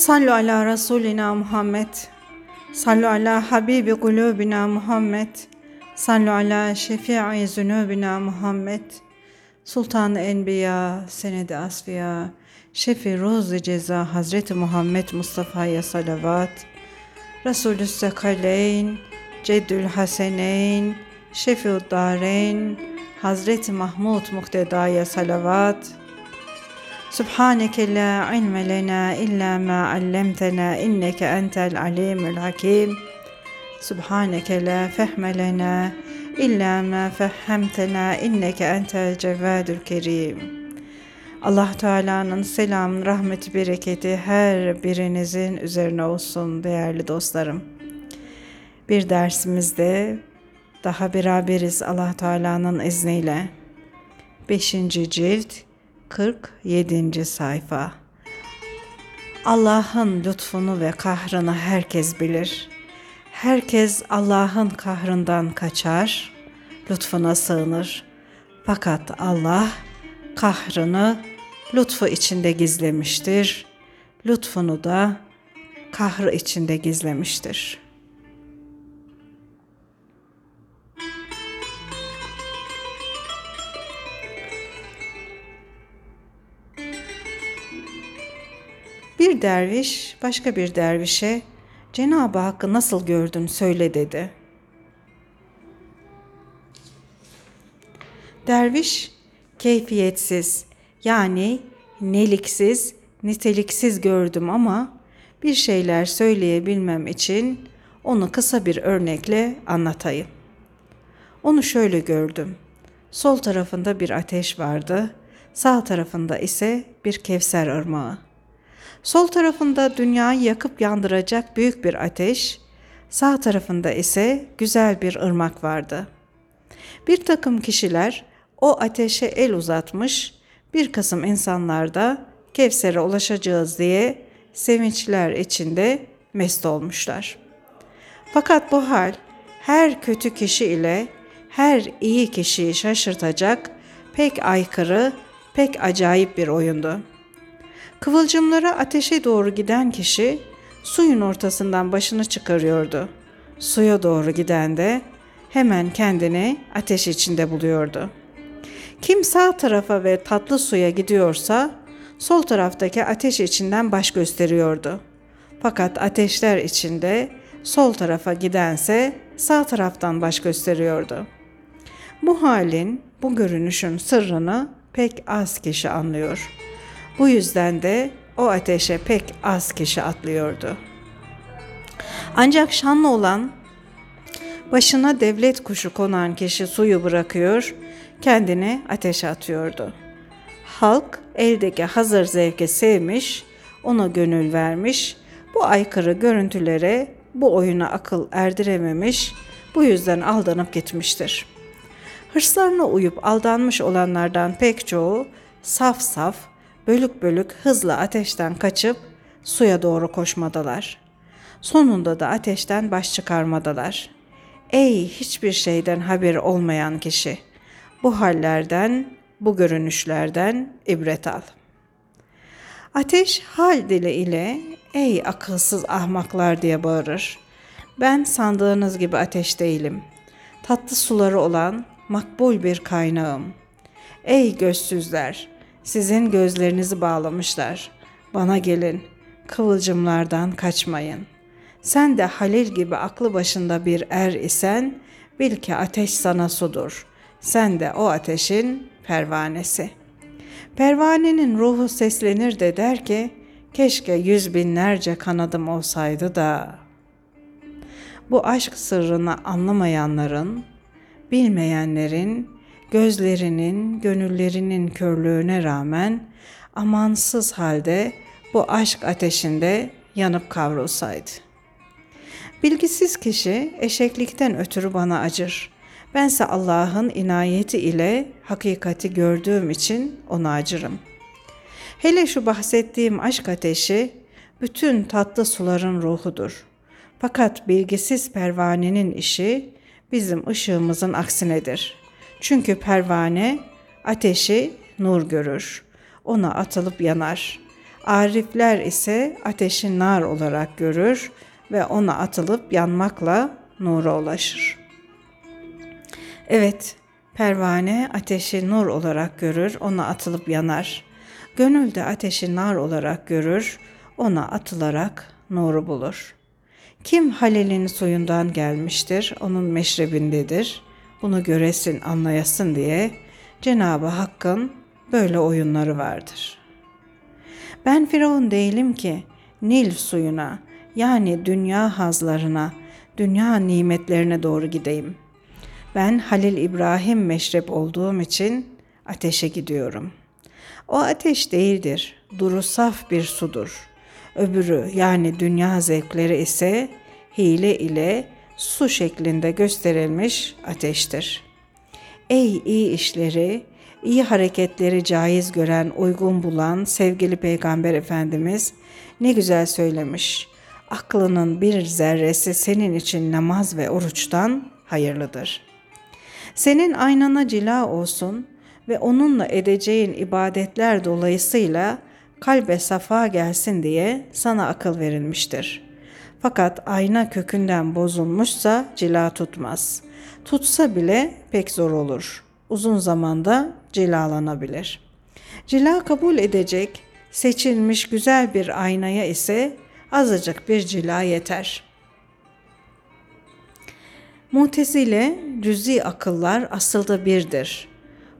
Sallu ala Resulina Muhammed. Sallu ala Habibi kulubina Muhammed. Sallu ala şefii zunubina Muhammed. Sultan-ı Enbiya, Senedi Asfiya, Şefi Ruzi Ceza Hazreti Muhammed Mustafa'ya salavat. Resulü Sekaleyn, Ceddül Haseneyn, Şefiud Dareyn, Hazreti Mahmud Mukteda'ya salavat. Subhaneke la ilme lena illa ma allamtena inneke entel alimul hakim. Subhaneke la fehme lena illa ma fehhemtena inneke entel cevvadul kerim. Allah Teala'nın selam, rahmeti, bereketi her birinizin üzerine olsun değerli dostlarım. Bir dersimizde daha beraberiz Allah Teala'nın izniyle. 5. cilt 47. sayfa. Allah'ın lütfunu ve kahrını herkes bilir. Herkes Allah'ın kahrından kaçar, lütfuna sığınır. Fakat Allah kahrını lütfu içinde gizlemiştir. Lütfunu da kahrı içinde gizlemiştir.'' Bir derviş başka bir dervişe Cenab-ı Hakk'ı nasıl gördün söyle dedi. Derviş keyfiyetsiz yani neliksiz, niteliksiz gördüm ama bir şeyler söyleyebilmem için onu kısa bir örnekle anlatayım. Onu şöyle gördüm. Sol tarafında bir ateş vardı, sağ tarafında ise bir Kevser ırmağı. Sol tarafında dünyayı yakıp yandıracak büyük bir ateş, sağ tarafında ise güzel bir ırmak vardı. Bir takım kişiler o ateşe el uzatmış, bir kısım insanlar da Kevser'e ulaşacağız diye sevinçler içinde mest olmuşlar. Fakat bu hal her kötü kişi ile her iyi kişiyi şaşırtacak pek aykırı, pek acayip bir oyundu. Kıvılcımlara ateşe doğru giden kişi suyun ortasından başını çıkarıyordu. Suya doğru giden de hemen kendini ateş içinde buluyordu. Kim sağ tarafa ve tatlı suya gidiyorsa sol taraftaki ateş içinden baş gösteriyordu. Fakat ateşler içinde sol tarafa gidense sağ taraftan baş gösteriyordu. Bu halin, bu görünüşün sırrını pek az kişi anlıyor.'' Bu yüzden de o ateşe pek az kişi atlıyordu. Ancak şanlı olan başına devlet kuşu konan kişi suyu bırakıyor, kendini ateşe atıyordu. Halk eldeki hazır zevke sevmiş, ona gönül vermiş, bu aykırı görüntülere, bu oyuna akıl erdirememiş, bu yüzden aldanıp gitmiştir. Hırslarına uyup aldanmış olanlardan pek çoğu saf saf, bölük bölük hızla ateşten kaçıp suya doğru koşmadalar. Sonunda da ateşten baş çıkarmadalar. Ey hiçbir şeyden haber olmayan kişi! Bu hallerden, bu görünüşlerden ibret al. Ateş hal dili ile ey akılsız ahmaklar diye bağırır. Ben sandığınız gibi ateş değilim. Tatlı suları olan makbul bir kaynağım. Ey gözsüzler! Sizin gözlerinizi bağlamışlar. Bana gelin, kıvılcımlardan kaçmayın. Sen de Halil gibi aklı başında bir er isen, bil ki ateş sana sudur. Sen de o ateşin pervanesi. Pervanenin ruhu seslenir de der ki, keşke yüz binlerce kanadım olsaydı da. Bu aşk sırrını anlamayanların, bilmeyenlerin, gözlerinin, gönüllerinin körlüğüne rağmen amansız halde bu aşk ateşinde yanıp kavrulsaydı. Bilgisiz kişi eşeklikten ötürü bana acır. Bense Allah'ın inayeti ile hakikati gördüğüm için ona acırım. Hele şu bahsettiğim aşk ateşi bütün tatlı suların ruhudur. Fakat bilgisiz pervanenin işi bizim ışığımızın aksinedir. Çünkü pervane ateşi nur görür. Ona atılıp yanar. Arifler ise ateşi nar olarak görür ve ona atılıp yanmakla nura ulaşır. Evet, pervane ateşi nur olarak görür, ona atılıp yanar. Gönül de ateşi nar olarak görür, ona atılarak nuru bulur. Kim Halil'in suyundan gelmiştir, onun meşrebindedir. Bunu göresin, anlayasın diye Cenab-ı Hakk'ın böyle oyunları vardır. Ben Firavun değilim ki Nil suyuna yani dünya hazlarına, dünya nimetlerine doğru gideyim. Ben Halil İbrahim meşrep olduğum için ateşe gidiyorum. O ateş değildir, duru saf bir sudur. Öbürü yani dünya zevkleri ise hile ile su şeklinde gösterilmiş ateştir. Ey iyi işleri, iyi hareketleri caiz gören, uygun bulan sevgili Peygamber Efendimiz ne güzel söylemiş. Aklının bir zerresi senin için namaz ve oruçtan hayırlıdır. Senin aynana cila olsun ve onunla edeceğin ibadetler dolayısıyla kalbe safa gelsin diye sana akıl verilmiştir. Fakat ayna kökünden bozulmuşsa cila tutmaz. Tutsa bile pek zor olur. Uzun zamanda cilalanabilir. Cila kabul edecek seçilmiş güzel bir aynaya ise azıcık bir cila yeter. Mutezile cüzi akıllar asılda birdir.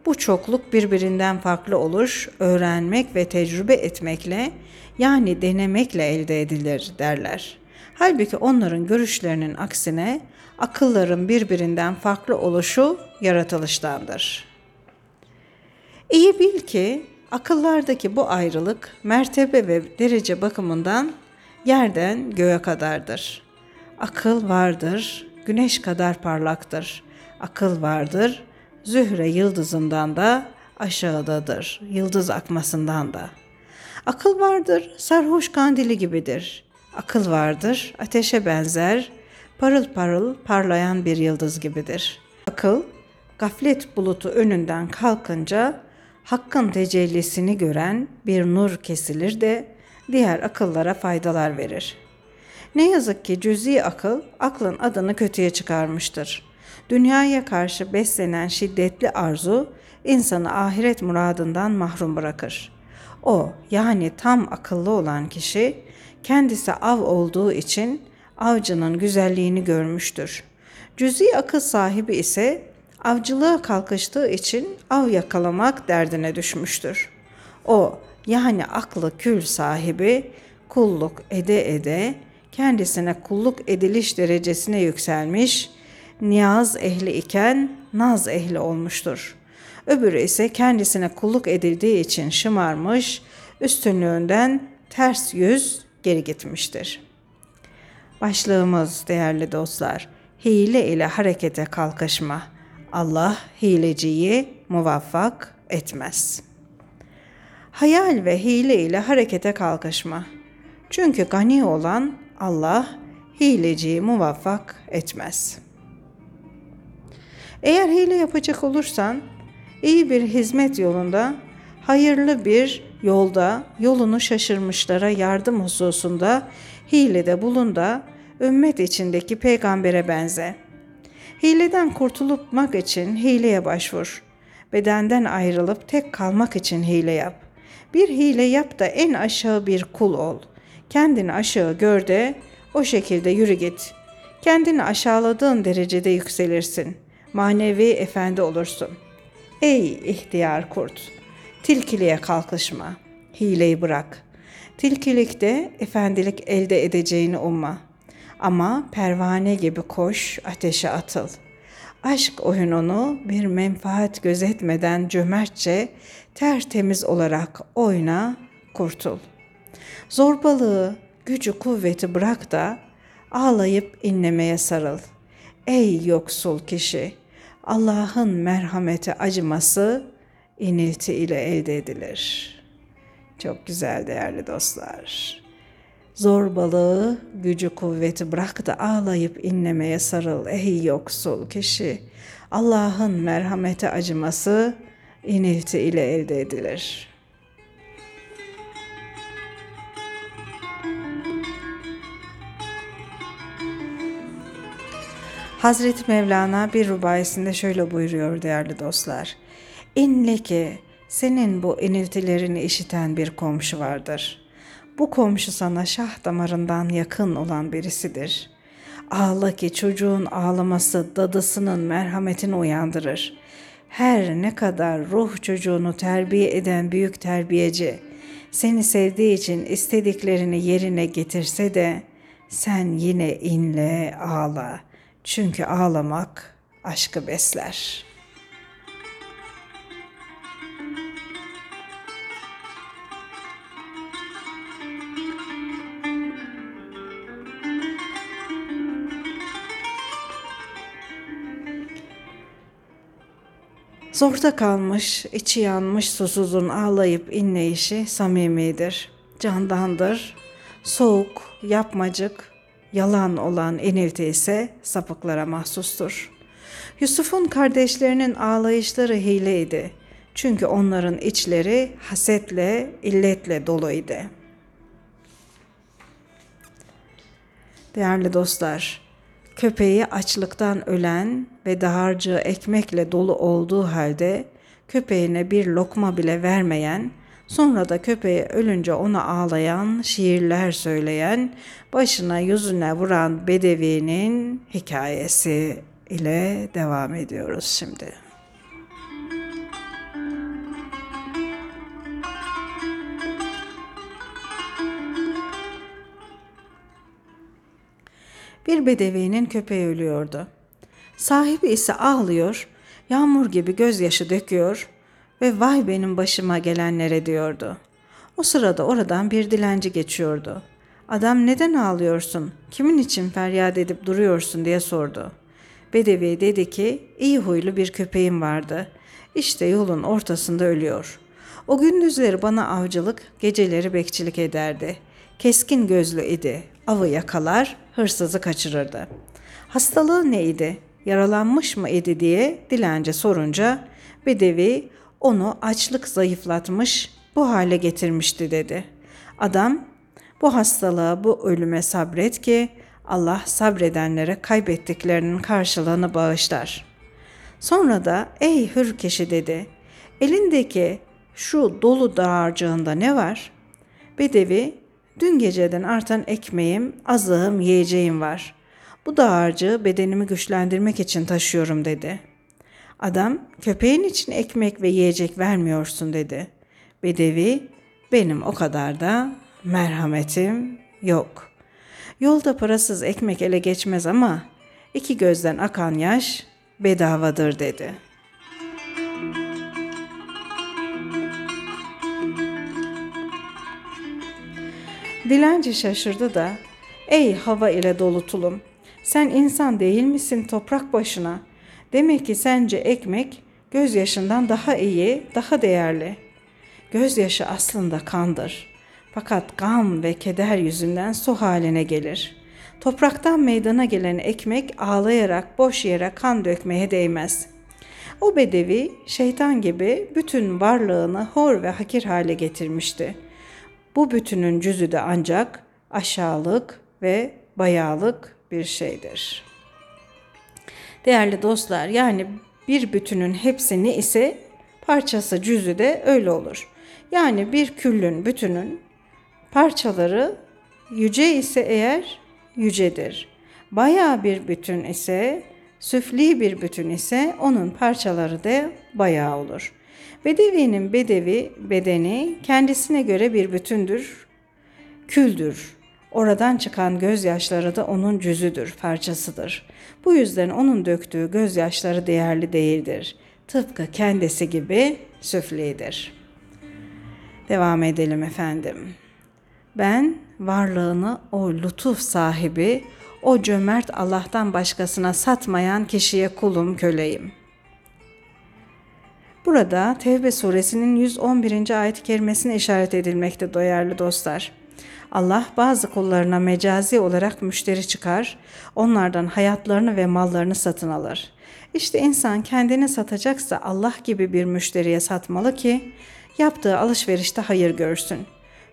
Bu çokluk birbirinden farklı olur, öğrenmek ve tecrübe etmekle yani denemekle elde edilir derler. Halbuki onların görüşlerinin aksine akılların birbirinden farklı oluşu yaratılıştandır. İyi bil ki akıllardaki bu ayrılık mertebe ve derece bakımından yerden göğe kadardır. Akıl vardır, güneş kadar parlaktır. Akıl vardır, Zühre yıldızından da aşağıdadır, yıldız akmasından da. Akıl vardır, sarhoş kandili gibidir. Akıl vardır, ateşe benzer, parıl parıl parlayan bir yıldız gibidir. Akıl, gaflet bulutu önünden kalkınca hakkın tecellisini gören bir nur kesilir de diğer akıllara faydalar verir. Ne yazık ki cüzi akıl aklın adını kötüye çıkarmıştır. Dünyaya karşı beslenen şiddetli arzu insanı ahiret muradından mahrum bırakır. O yani tam akıllı olan kişi kendisi av olduğu için avcının güzelliğini görmüştür. Cüzi akıl sahibi ise avcılığa kalkıştığı için av yakalamak derdine düşmüştür. O yani aklı kül sahibi kulluk ede ede kendisine kulluk ediliş derecesine yükselmiş, niyaz ehli iken naz ehli olmuştur. Öbürü ise kendisine kulluk edildiği için şımarmış, üstünlüğünden ters yüz geri gitmiştir. Başlığımız değerli dostlar, hile ile harekete kalkışma. Allah hileciyi muvaffak etmez. Hayal ve hile ile harekete kalkışma. Çünkü gani olan Allah hileciyi muvaffak etmez. Eğer hile yapacak olursan iyi bir hizmet yolunda, hayırlı bir yolda yolunu şaşırmışlara yardım hususunda hilede bulun da ümmet içindeki peygambere benze. Hileden kurtulmak için hileye başvur. Bedenden ayrılıp tek kalmak için hile yap. Bir hile yap da en aşağı bir kul ol. Kendini aşağı gör de o şekilde yürü git. Kendini aşağıladığın derecede yükselirsin. Manevi efendi olursun. Ey ihtiyar kurt! Tilkiliğe kalkışma. Hileyi bırak. Tilkilikte efendilik elde edeceğini umma. Ama pervane gibi koş, ateşe atıl. Aşk oyununu bir menfaat gözetmeden cömertçe, tertemiz olarak oyna, kurtul. Zorbalığı, gücü kuvveti bırak da ağlayıp inlemeye sarıl. Ey yoksul kişi, Allah'ın merhameti acıması inilti ile elde edilir. Çok güzel değerli dostlar. Zor balığı gücü kuvveti bırak da ağlayıp inlemeye sarıl ey yoksul kişi. Allah'ın merhamete acıması inilti ile elde edilir.'' Hazreti Mevlana bir rubayesinde şöyle buyuruyor değerli dostlar. İnle ki senin bu iniltilerini işiten bir komşu vardır. Bu komşu sana şah damarından yakın olan birisidir. Ağla ki çocuğun ağlaması dadısının merhametini uyandırır. Her ne kadar ruh çocuğunu terbiye eden büyük terbiyeci seni sevdiği için istediklerini yerine getirse de sen yine inle ağla. Çünkü ağlamak aşkı besler.'' Zorda kalmış, içi yanmış susuzun ağlayıp inleyişi samimidir, candandır. Soğuk, yapmacık, yalan olan inilti ise sapıklara mahsustur. Yusuf'un kardeşlerinin ağlayışları hileydi. Çünkü onların içleri hasetle, illetle doluydu. Değerli dostlar, Köpeği açlıktan ölen ve dağarcığı ekmekle dolu olduğu halde köpeğine bir lokma bile vermeyen, sonra da köpeği ölünce ona ağlayan, şiirler söyleyen, başına yüzüne vuran bedevinin hikayesi ile devam ediyoruz şimdi. Bir bedevinin köpeği ölüyordu. Sahibi ise ağlıyor, yağmur gibi gözyaşı döküyor ve vay benim başıma gelenlere diyordu. O sırada oradan bir dilenci geçiyordu. Adam neden ağlıyorsun, kimin için feryat edip duruyorsun diye sordu. Bedevi dedi ki iyi huylu bir köpeğim vardı. İşte yolun ortasında ölüyor. O gündüzleri bana avcılık, geceleri bekçilik ederdi. Keskin gözlü idi avı yakalar, hırsızı kaçırırdı. Hastalığı neydi, yaralanmış mı idi diye dilence sorunca Bedevi onu açlık zayıflatmış, bu hale getirmişti dedi. Adam, bu hastalığa, bu ölüme sabret ki Allah sabredenlere kaybettiklerinin karşılığını bağışlar. Sonra da ey hür kişi dedi, elindeki şu dolu dağarcığında ne var? Bedevi Dün geceden artan ekmeğim, azığım, yiyeceğim var. Bu dağarcığı bedenimi güçlendirmek için taşıyorum dedi. Adam, köpeğin için ekmek ve yiyecek vermiyorsun dedi. Bedevi, benim o kadar da merhametim yok. Yolda parasız ekmek ele geçmez ama iki gözden akan yaş bedavadır dedi.'' Dilenci şaşırdı da, ''Ey hava ile dolu tulum, sen insan değil misin toprak başına? Demek ki sence ekmek gözyaşından daha iyi, daha değerli. Gözyaşı aslında kandır. Fakat gam ve keder yüzünden su haline gelir. Topraktan meydana gelen ekmek ağlayarak boş yere kan dökmeye değmez.'' O bedevi şeytan gibi bütün varlığını hor ve hakir hale getirmişti.'' Bu bütünün cüzü de ancak aşağılık ve bayağılık bir şeydir. Değerli dostlar yani bir bütünün hepsi ne ise parçası cüzü de öyle olur. Yani bir küllün bütünün parçaları yüce ise eğer yücedir. Bayağı bir bütün ise süfli bir bütün ise onun parçaları da bayağı olur. Bedevinin bedevi bedeni kendisine göre bir bütündür, küldür. Oradan çıkan gözyaşları da onun cüzüdür, parçasıdır. Bu yüzden onun döktüğü gözyaşları değerli değildir. Tıpkı kendisi gibi süflidir. Devam edelim efendim. Ben varlığını o lütuf sahibi, o cömert Allah'tan başkasına satmayan kişiye kulum köleyim.'' Burada Tevbe suresinin 111. ayet-i kerimesine işaret edilmekte değerli dostlar. Allah bazı kullarına mecazi olarak müşteri çıkar, onlardan hayatlarını ve mallarını satın alır. İşte insan kendini satacaksa Allah gibi bir müşteriye satmalı ki yaptığı alışverişte hayır görsün.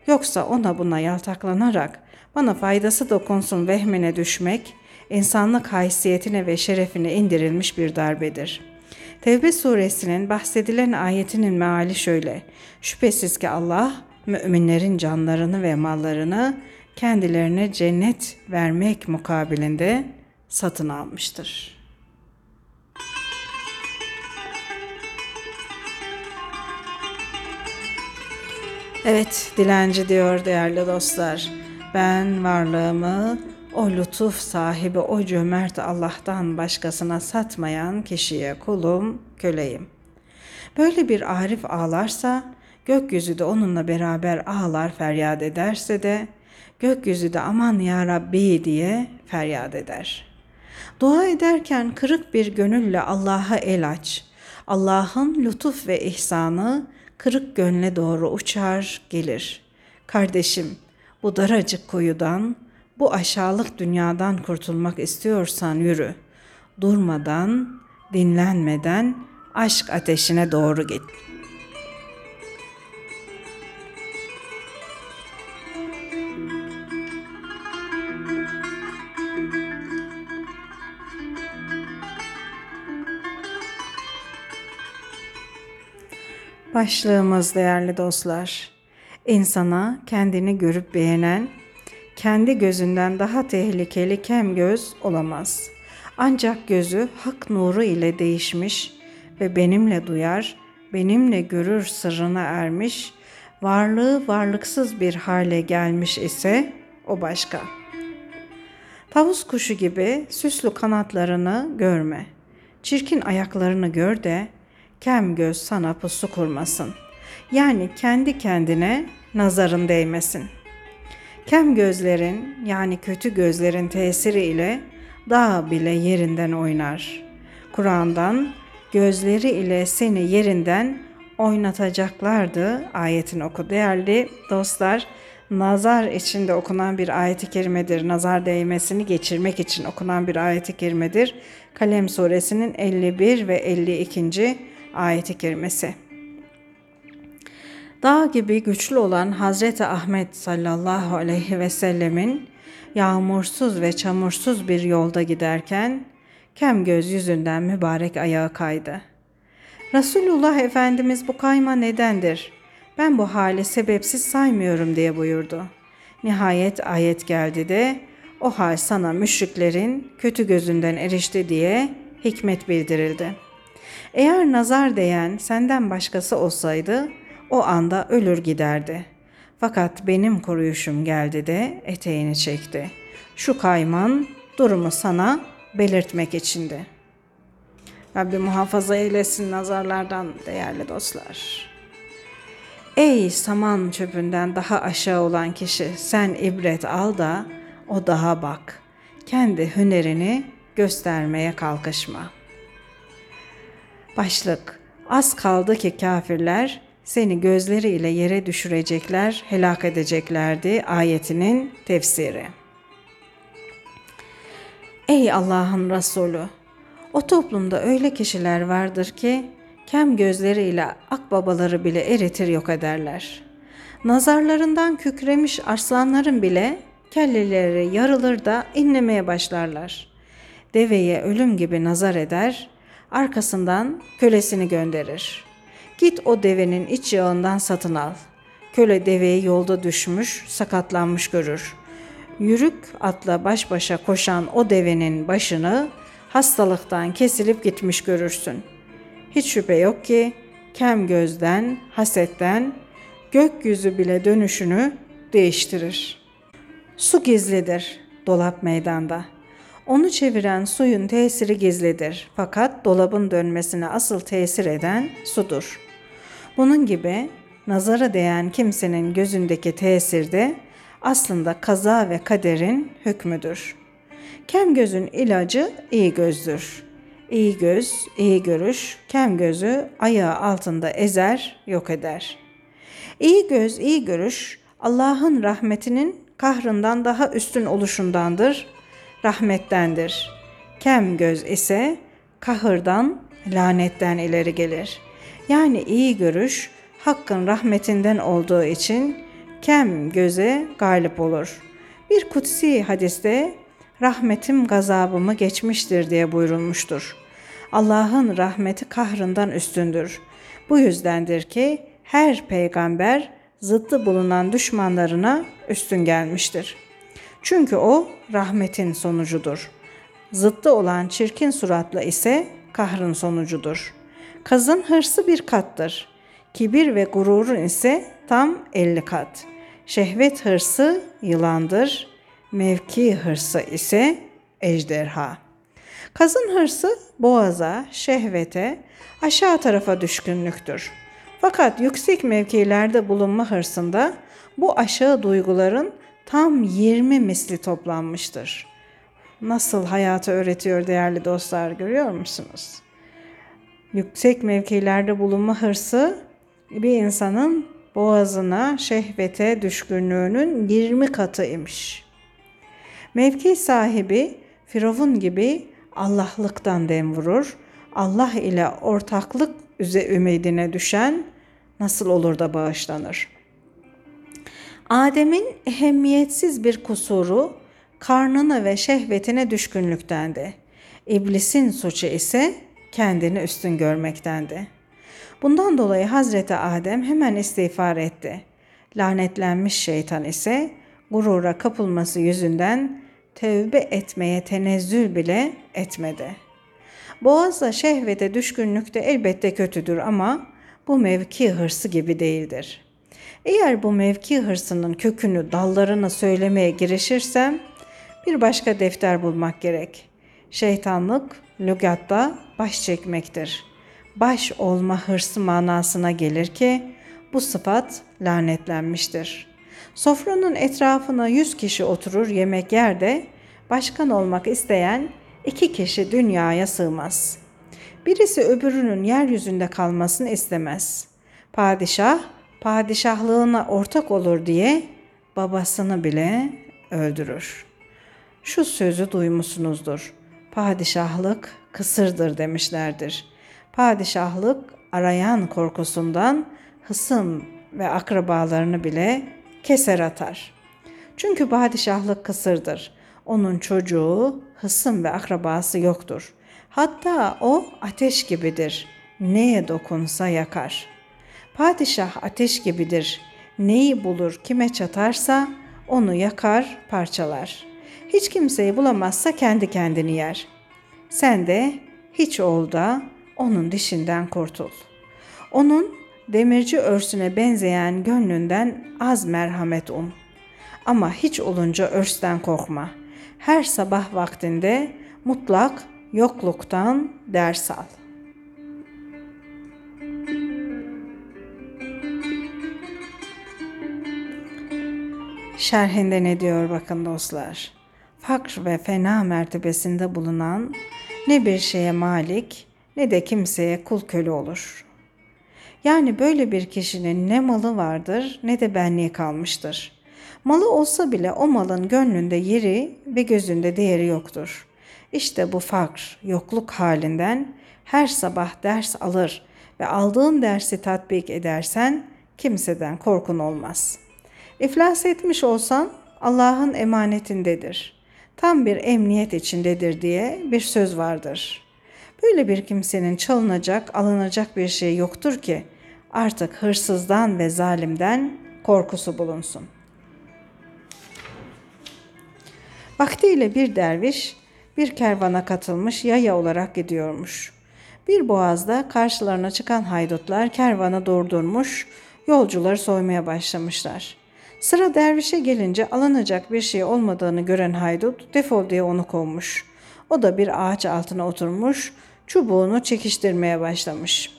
Yoksa ona buna yaltaklanarak bana faydası dokunsun vehmine düşmek, insanlık haysiyetine ve şerefine indirilmiş bir darbedir. Tevbe suresinin bahsedilen ayetinin meali şöyle. Şüphesiz ki Allah müminlerin canlarını ve mallarını kendilerine cennet vermek mukabilinde satın almıştır. Evet, dilenci diyor değerli dostlar. Ben varlığımı o lütuf sahibi, o cömert Allah'tan başkasına satmayan kişiye kulum, köleyim. Böyle bir arif ağlarsa, gökyüzü de onunla beraber ağlar feryat ederse de, gökyüzü de aman ya Rabbi diye feryat eder. Dua ederken kırık bir gönülle Allah'a el aç. Allah'ın lütuf ve ihsanı kırık gönle doğru uçar gelir. Kardeşim, bu daracık kuyudan, bu aşağılık dünyadan kurtulmak istiyorsan yürü. Durmadan, dinlenmeden aşk ateşine doğru git. Başlığımız değerli dostlar. İnsana kendini görüp beğenen, kendi gözünden daha tehlikeli kem göz olamaz. Ancak gözü hak nuru ile değişmiş ve benimle duyar, benimle görür sırrına ermiş, varlığı varlıksız bir hale gelmiş ise o başka. Tavus kuşu gibi süslü kanatlarını görme. Çirkin ayaklarını gör de kem göz sana pusu kurmasın. Yani kendi kendine nazarın değmesin. Kem gözlerin yani kötü gözlerin tesiri ile dağ bile yerinden oynar. Kur'an'dan gözleri ile seni yerinden oynatacaklardı ayetini oku. Değerli dostlar, nazar içinde okunan bir ayeti kerimedir. Nazar değmesini geçirmek için okunan bir ayeti kerimedir. Kalem suresinin 51 ve 52 ayeti kerimesi. Dağ gibi güçlü olan Hazreti Ahmet sallallahu aleyhi ve sellemin yağmursuz ve çamursuz bir yolda giderken kem göz yüzünden mübarek ayağı kaydı. Resulullah Efendimiz bu kayma nedendir? Ben bu hali sebepsiz saymıyorum diye buyurdu. Nihayet ayet geldi de o hal sana müşriklerin kötü gözünden erişti diye hikmet bildirildi.'' Eğer nazar değen senden başkası olsaydı o anda ölür giderdi. Fakat benim koruyuşum geldi de eteğini çekti. Şu kayman durumu sana belirtmek içindi. Rabbim muhafaza eylesin nazarlardan değerli dostlar. Ey saman çöpünden daha aşağı olan kişi sen ibret al da o daha bak. Kendi hünerini göstermeye kalkışma.'' Başlık Az kaldı ki kafirler seni gözleriyle yere düşürecekler, helak edeceklerdi ayetinin tefsiri. Ey Allah'ın Resulü! O toplumda öyle kişiler vardır ki kem gözleriyle akbabaları bile eritir yok ederler. Nazarlarından kükremiş arslanların bile kelleleri yarılır da inlemeye başlarlar. Deveye ölüm gibi nazar eder, Arkasından kölesini gönderir. Git o devenin iç yağından satın al. Köle deveyi yolda düşmüş, sakatlanmış görür. Yürük atla baş başa koşan o devenin başını hastalıktan kesilip gitmiş görürsün. Hiç şüphe yok ki kem gözden, hasetten gökyüzü bile dönüşünü değiştirir. Su gizlidir dolap meydanda.'' Onu çeviren suyun tesiri gizlidir fakat dolabın dönmesine asıl tesir eden sudur. Bunun gibi nazara değen kimsenin gözündeki tesir de aslında kaza ve kaderin hükmüdür. Kem gözün ilacı iyi gözdür. İyi göz, iyi görüş, kem gözü ayağı altında ezer, yok eder. İyi göz, iyi görüş Allah'ın rahmetinin kahrından daha üstün oluşundandır rahmettendir. Kem göz ise kahırdan, lanetten ileri gelir. Yani iyi görüş Hakk'ın rahmetinden olduğu için kem göze galip olur. Bir kutsi hadiste rahmetim gazabımı geçmiştir diye buyurulmuştur. Allah'ın rahmeti kahrından üstündür. Bu yüzdendir ki her peygamber zıttı bulunan düşmanlarına üstün gelmiştir. Çünkü o rahmetin sonucudur. Zıttı olan çirkin suratla ise kahrın sonucudur. Kazın hırsı bir kattır. Kibir ve gururun ise tam elli kat. Şehvet hırsı yılandır. Mevki hırsı ise ejderha. Kazın hırsı boğaza, şehvete, aşağı tarafa düşkünlüktür. Fakat yüksek mevkilerde bulunma hırsında bu aşağı duyguların tam 20 misli toplanmıştır. Nasıl hayatı öğretiyor değerli dostlar görüyor musunuz? Yüksek mevkilerde bulunma hırsı bir insanın boğazına, şehvete düşkünlüğünün 20 katıymış. Mevki sahibi Firavun gibi Allah'lıktan dem vurur. Allah ile ortaklık üze ümidine düşen nasıl olur da bağışlanır? Adem'in ehemmiyetsiz bir kusuru karnına ve şehvetine düşkünlüktendi. İblisin suçu ise kendini üstün görmektendi. Bundan dolayı Hazreti Adem hemen istiğfar etti. Lanetlenmiş şeytan ise gurura kapılması yüzünden tevbe etmeye tenezzül bile etmedi. Boğazla şehvete düşkünlük de elbette kötüdür ama bu mevki hırsı gibi değildir. Eğer bu mevki hırsının kökünü, dallarını söylemeye girişirsem bir başka defter bulmak gerek. Şeytanlık lügatta baş çekmektir. Baş olma hırsı manasına gelir ki bu sıfat lanetlenmiştir. Sofranın etrafına yüz kişi oturur yemek yer de başkan olmak isteyen iki kişi dünyaya sığmaz. Birisi öbürünün yeryüzünde kalmasını istemez. Padişah padişahlığına ortak olur diye babasını bile öldürür. Şu sözü duymuşsunuzdur. Padişahlık kısırdır demişlerdir. Padişahlık arayan korkusundan hısım ve akrabalarını bile keser atar. Çünkü padişahlık kısırdır. Onun çocuğu, hısım ve akrabası yoktur. Hatta o ateş gibidir. Neye dokunsa yakar. Padişah ateş gibidir. Neyi bulur kime çatarsa onu yakar, parçalar. Hiç kimseyi bulamazsa kendi kendini yer. Sen de hiç ol onun dişinden kurtul. Onun demirci örsüne benzeyen gönlünden az merhamet um. Ama hiç olunca örsten korkma. Her sabah vaktinde mutlak yokluktan ders al. Şerhinde ne diyor bakın dostlar. Fakr ve fena mertebesinde bulunan ne bir şeye malik ne de kimseye kul köle olur. Yani böyle bir kişinin ne malı vardır ne de benliği kalmıştır. Malı olsa bile o malın gönlünde yeri ve gözünde değeri yoktur. İşte bu fakr, yokluk halinden her sabah ders alır ve aldığın dersi tatbik edersen kimseden korkun olmaz. İflas etmiş olsan Allah'ın emanetindedir. Tam bir emniyet içindedir diye bir söz vardır. Böyle bir kimsenin çalınacak, alınacak bir şey yoktur ki artık hırsızdan ve zalimden korkusu bulunsun. Vaktiyle bir derviş bir kervana katılmış yaya olarak gidiyormuş. Bir boğazda karşılarına çıkan haydutlar kervanı durdurmuş, yolcuları soymaya başlamışlar. Sıra dervişe gelince alınacak bir şey olmadığını gören haydut defol diye onu kovmuş. O da bir ağaç altına oturmuş, çubuğunu çekiştirmeye başlamış.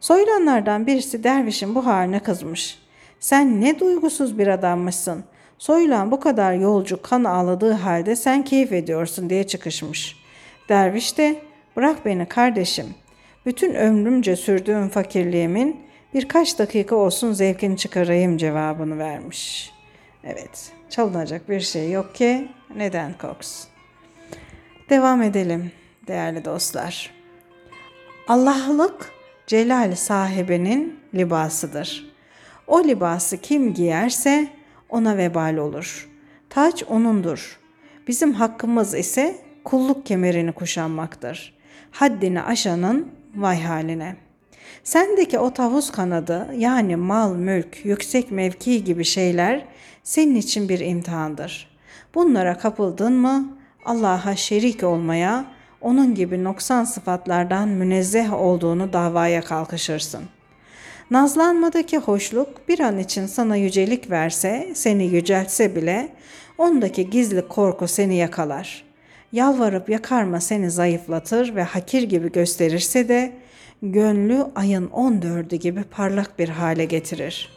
Soylanlardan birisi dervişin bu haline kızmış. Sen ne duygusuz bir adammışsın. Soylan bu kadar yolcu kan ağladığı halde sen keyif ediyorsun diye çıkışmış. Derviş de bırak beni kardeşim. Bütün ömrümce sürdüğüm fakirliğimin birkaç dakika olsun zevkini çıkarayım cevabını vermiş. Evet, çalınacak bir şey yok ki neden korksun? Devam edelim değerli dostlar. Allah'lık celal sahibinin libasıdır. O libası kim giyerse ona vebal olur. Taç onundur. Bizim hakkımız ise kulluk kemerini kuşanmaktır. Haddini aşanın vay haline. Sendeki o tavus kanadı yani mal, mülk, yüksek mevki gibi şeyler senin için bir imtihandır. Bunlara kapıldın mı Allah'a şerik olmaya, onun gibi noksan sıfatlardan münezzeh olduğunu davaya kalkışırsın. Nazlanmadaki hoşluk bir an için sana yücelik verse, seni yüceltse bile ondaki gizli korku seni yakalar. Yalvarıp yakarma seni zayıflatır ve hakir gibi gösterirse de gönlü ayın 14'ü gibi parlak bir hale getirir.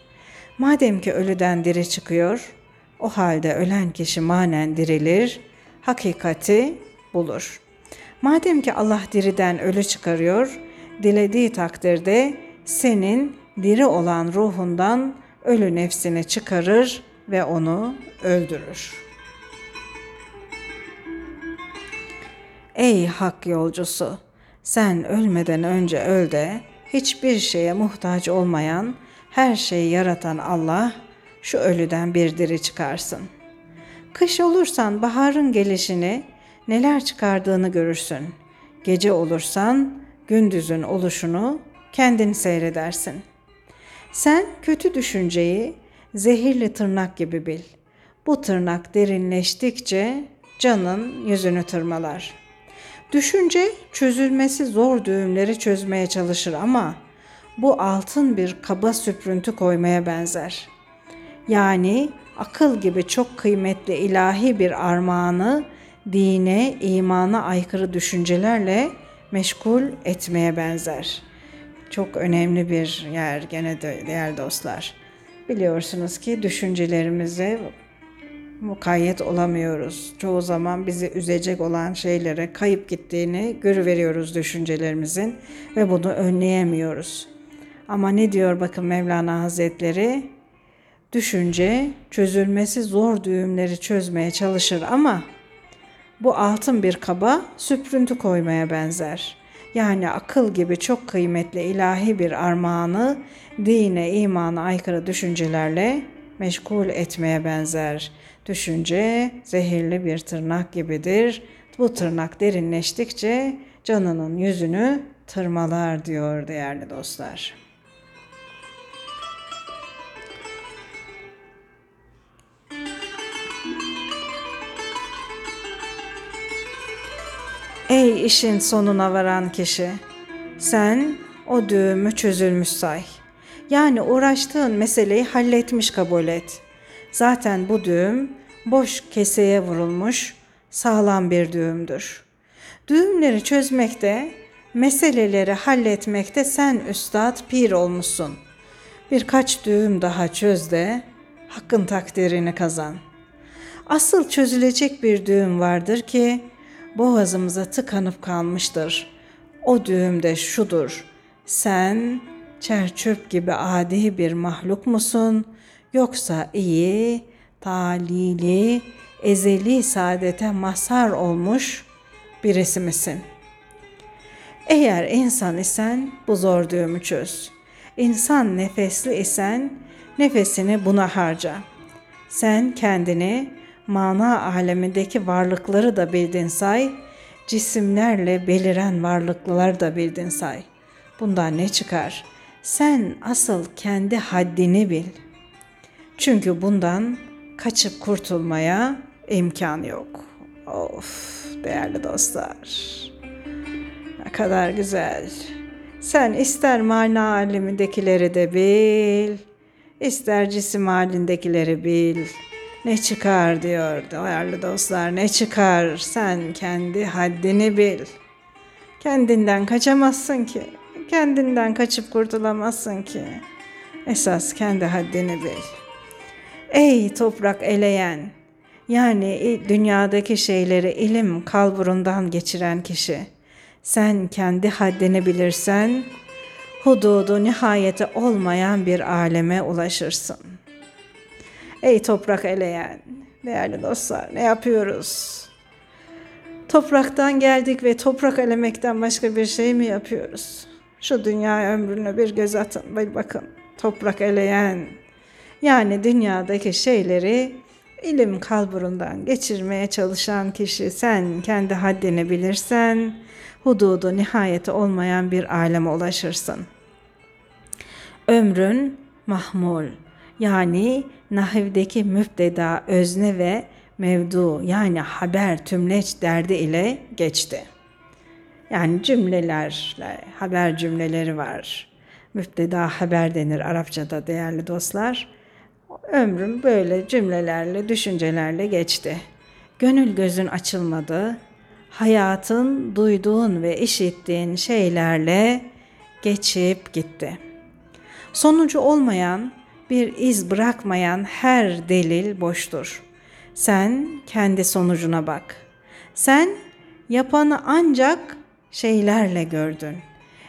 Madem ki ölüden diri çıkıyor, o halde ölen kişi manen dirilir, hakikati bulur. Madem ki Allah diriden ölü çıkarıyor, dilediği takdirde senin diri olan ruhundan ölü nefsini çıkarır ve onu öldürür. Ey hak yolcusu! Sen ölmeden önce öl de hiçbir şeye muhtaç olmayan, her şeyi yaratan Allah şu ölüden bir diri çıkarsın. Kış olursan baharın gelişini, neler çıkardığını görürsün. Gece olursan gündüzün oluşunu kendin seyredersin. Sen kötü düşünceyi zehirli tırnak gibi bil. Bu tırnak derinleştikçe canın yüzünü tırmalar. Düşünce çözülmesi zor düğümleri çözmeye çalışır ama bu altın bir kaba süprüntü koymaya benzer. Yani akıl gibi çok kıymetli ilahi bir armağanı dine, imana aykırı düşüncelerle meşgul etmeye benzer. Çok önemli bir yer gene de değerli dostlar. Biliyorsunuz ki düşüncelerimize mukayyet olamıyoruz. Çoğu zaman bizi üzecek olan şeylere kayıp gittiğini görüveriyoruz düşüncelerimizin ve bunu önleyemiyoruz. Ama ne diyor bakın Mevlana Hazretleri? Düşünce çözülmesi zor düğümleri çözmeye çalışır ama bu altın bir kaba süprüntü koymaya benzer. Yani akıl gibi çok kıymetli ilahi bir armağanı dine, imana aykırı düşüncelerle meşgul etmeye benzer. Düşünce zehirli bir tırnak gibidir. Bu tırnak derinleştikçe canının yüzünü tırmalar diyor değerli dostlar. Ey işin sonuna varan kişi, sen o düğümü çözülmüş say. Yani uğraştığın meseleyi halletmiş kabul et. Zaten bu düğüm boş keseye vurulmuş sağlam bir düğümdür. Düğümleri çözmekte, meseleleri halletmekte sen üstad pir olmuşsun. Birkaç düğüm daha çöz de hakkın takdirini kazan. Asıl çözülecek bir düğüm vardır ki boğazımıza tıkanıp kalmıştır. O düğüm de şudur. Sen çerçöp gibi adi bir mahluk musun yoksa iyi, talili, ezeli saadete mazhar olmuş birisi misin? Eğer insan isen bu zor düğümü çöz. İnsan nefesli isen nefesini buna harca. Sen kendini mana alemindeki varlıkları da bildin say, cisimlerle beliren varlıkları da bildin say. Bundan ne çıkar? Sen asıl kendi haddini bil. Çünkü bundan kaçıp kurtulmaya imkan yok. Of değerli dostlar. Ne kadar güzel. Sen ister mana alemindekileri de bil, ister cisim halindekileri bil. Ne çıkar diyor değerli dostlar ne çıkar sen kendi haddini bil. Kendinden kaçamazsın ki. Kendinden kaçıp kurtulamazsın ki. Esas kendi haddini bil. Ey toprak eleyen, yani dünyadaki şeyleri ilim kalburundan geçiren kişi. Sen kendi haddini bilirsen, hududu nihayeti olmayan bir aleme ulaşırsın.'' Ey toprak eleyen, değerli dostlar ne yapıyoruz? Topraktan geldik ve toprak elemekten başka bir şey mi yapıyoruz? Şu dünya ömrüne bir göz atın, bir bakın. Toprak eleyen, yani dünyadaki şeyleri ilim kalburundan geçirmeye çalışan kişi sen kendi haddini bilirsen hududu nihayeti olmayan bir aleme ulaşırsın. Ömrün mahmul yani nahivdeki müpteda, özne ve mevdu yani haber, tümleç derdi ile geçti. Yani cümlelerle, haber cümleleri var. Müpteda haber denir Arapçada değerli dostlar. Ömrüm böyle cümlelerle, düşüncelerle geçti. Gönül gözün açılmadı. Hayatın duyduğun ve işittiğin şeylerle geçip gitti. Sonucu olmayan, bir iz bırakmayan her delil boştur. Sen kendi sonucuna bak. Sen yapanı ancak şeylerle gördün.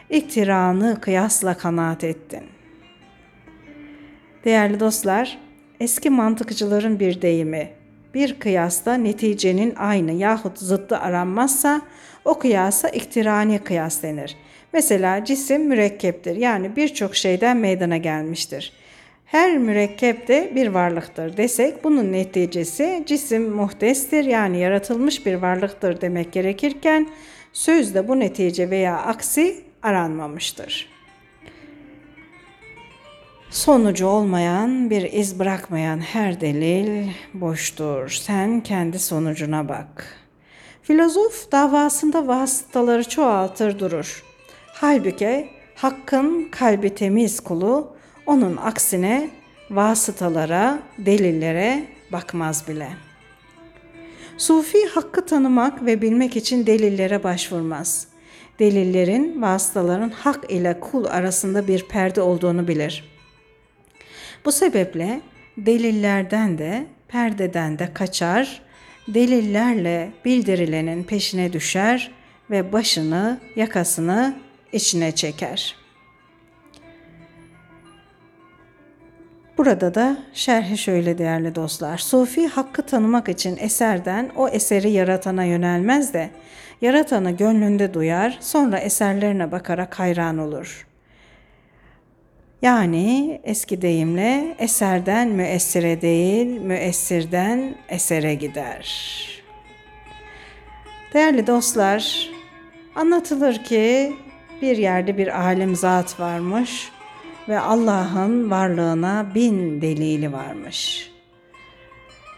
İktiranı kıyasla kanaat ettin. Değerli dostlar, eski mantıkçıların bir deyimi, bir kıyasta neticenin aynı yahut zıttı aranmazsa o kıyasa iktirani kıyas denir. Mesela cisim mürekkeptir yani birçok şeyden meydana gelmiştir. Her mürekkep de bir varlıktır desek bunun neticesi cisim muhtestir yani yaratılmış bir varlıktır demek gerekirken sözde bu netice veya aksi aranmamıştır. Sonucu olmayan, bir iz bırakmayan her delil boştur. Sen kendi sonucuna bak. Filozof davasında vasıtaları çoğaltır durur. Halbuki hakkın kalbi temiz kulu onun aksine vasıtalara, delillere bakmaz bile. Sufi hakkı tanımak ve bilmek için delillere başvurmaz. Delillerin, vasıtaların hak ile kul arasında bir perde olduğunu bilir. Bu sebeple delillerden de, perdeden de kaçar, delillerle bildirilenin peşine düşer ve başını, yakasını içine çeker.'' Burada da şerhi şöyle değerli dostlar. Sufi hakkı tanımak için eserden o eseri yaratana yönelmez de yaratanı gönlünde duyar, sonra eserlerine bakarak hayran olur. Yani eski deyimle eserden müessire değil, müessirden esere gider. Değerli dostlar, anlatılır ki bir yerde bir alim zat varmış ve Allah'ın varlığına bin delili varmış.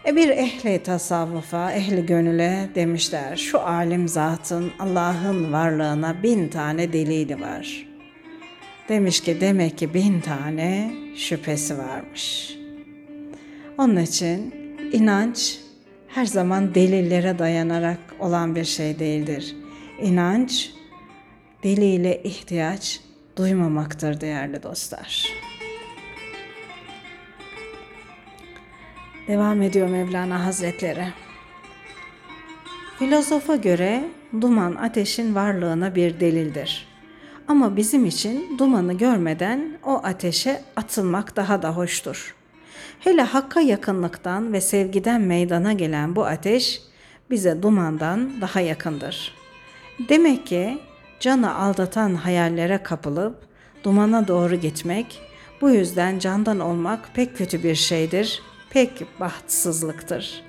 E bir ehli tasavvufa, ehli gönüle demişler şu alim zatın Allah'ın varlığına bin tane delili var. Demiş ki demek ki bin tane şüphesi varmış. Onun için inanç her zaman delillere dayanarak olan bir şey değildir. İnanç, deliyle ihtiyaç duymamaktır değerli dostlar. Devam ediyor Mevlana Hazretleri. Filozofa göre duman ateşin varlığına bir delildir. Ama bizim için dumanı görmeden o ateşe atılmak daha da hoştur. Hele hakka yakınlıktan ve sevgiden meydana gelen bu ateş bize dumandan daha yakındır. Demek ki canı aldatan hayallere kapılıp dumana doğru gitmek, bu yüzden candan olmak pek kötü bir şeydir, pek bahtsızlıktır.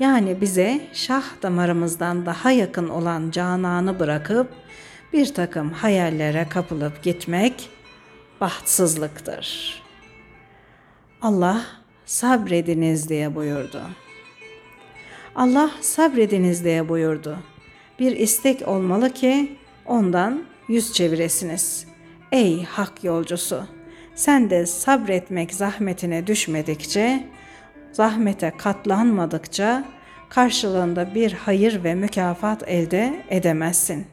Yani bize şah damarımızdan daha yakın olan cananı bırakıp bir takım hayallere kapılıp gitmek bahtsızlıktır. Allah sabrediniz diye buyurdu. Allah sabrediniz diye buyurdu. Bir istek olmalı ki ondan yüz çeviresiniz. Ey hak yolcusu! Sen de sabretmek zahmetine düşmedikçe, zahmete katlanmadıkça karşılığında bir hayır ve mükafat elde edemezsin.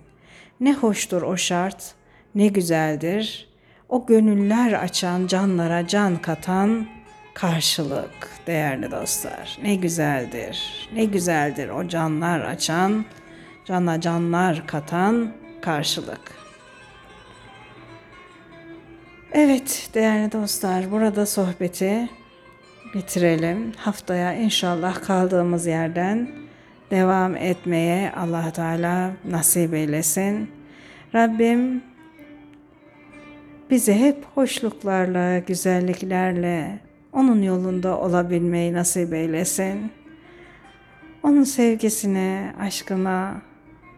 Ne hoştur o şart, ne güzeldir. O gönüller açan, canlara can katan karşılık değerli dostlar. Ne güzeldir, ne güzeldir o canlar açan, cana canlar katan karşılık. Evet değerli dostlar burada sohbeti bitirelim. Haftaya inşallah kaldığımız yerden devam etmeye Allah Teala nasip eylesin. Rabbim bizi hep hoşluklarla, güzelliklerle onun yolunda olabilmeyi nasip eylesin. Onun sevgisine, aşkına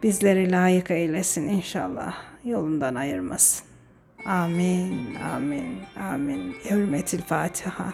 bizleri layık eylesin inşallah. Yolundan ayırmasın. Amin, amin, amin. Hürmetil Fatiha.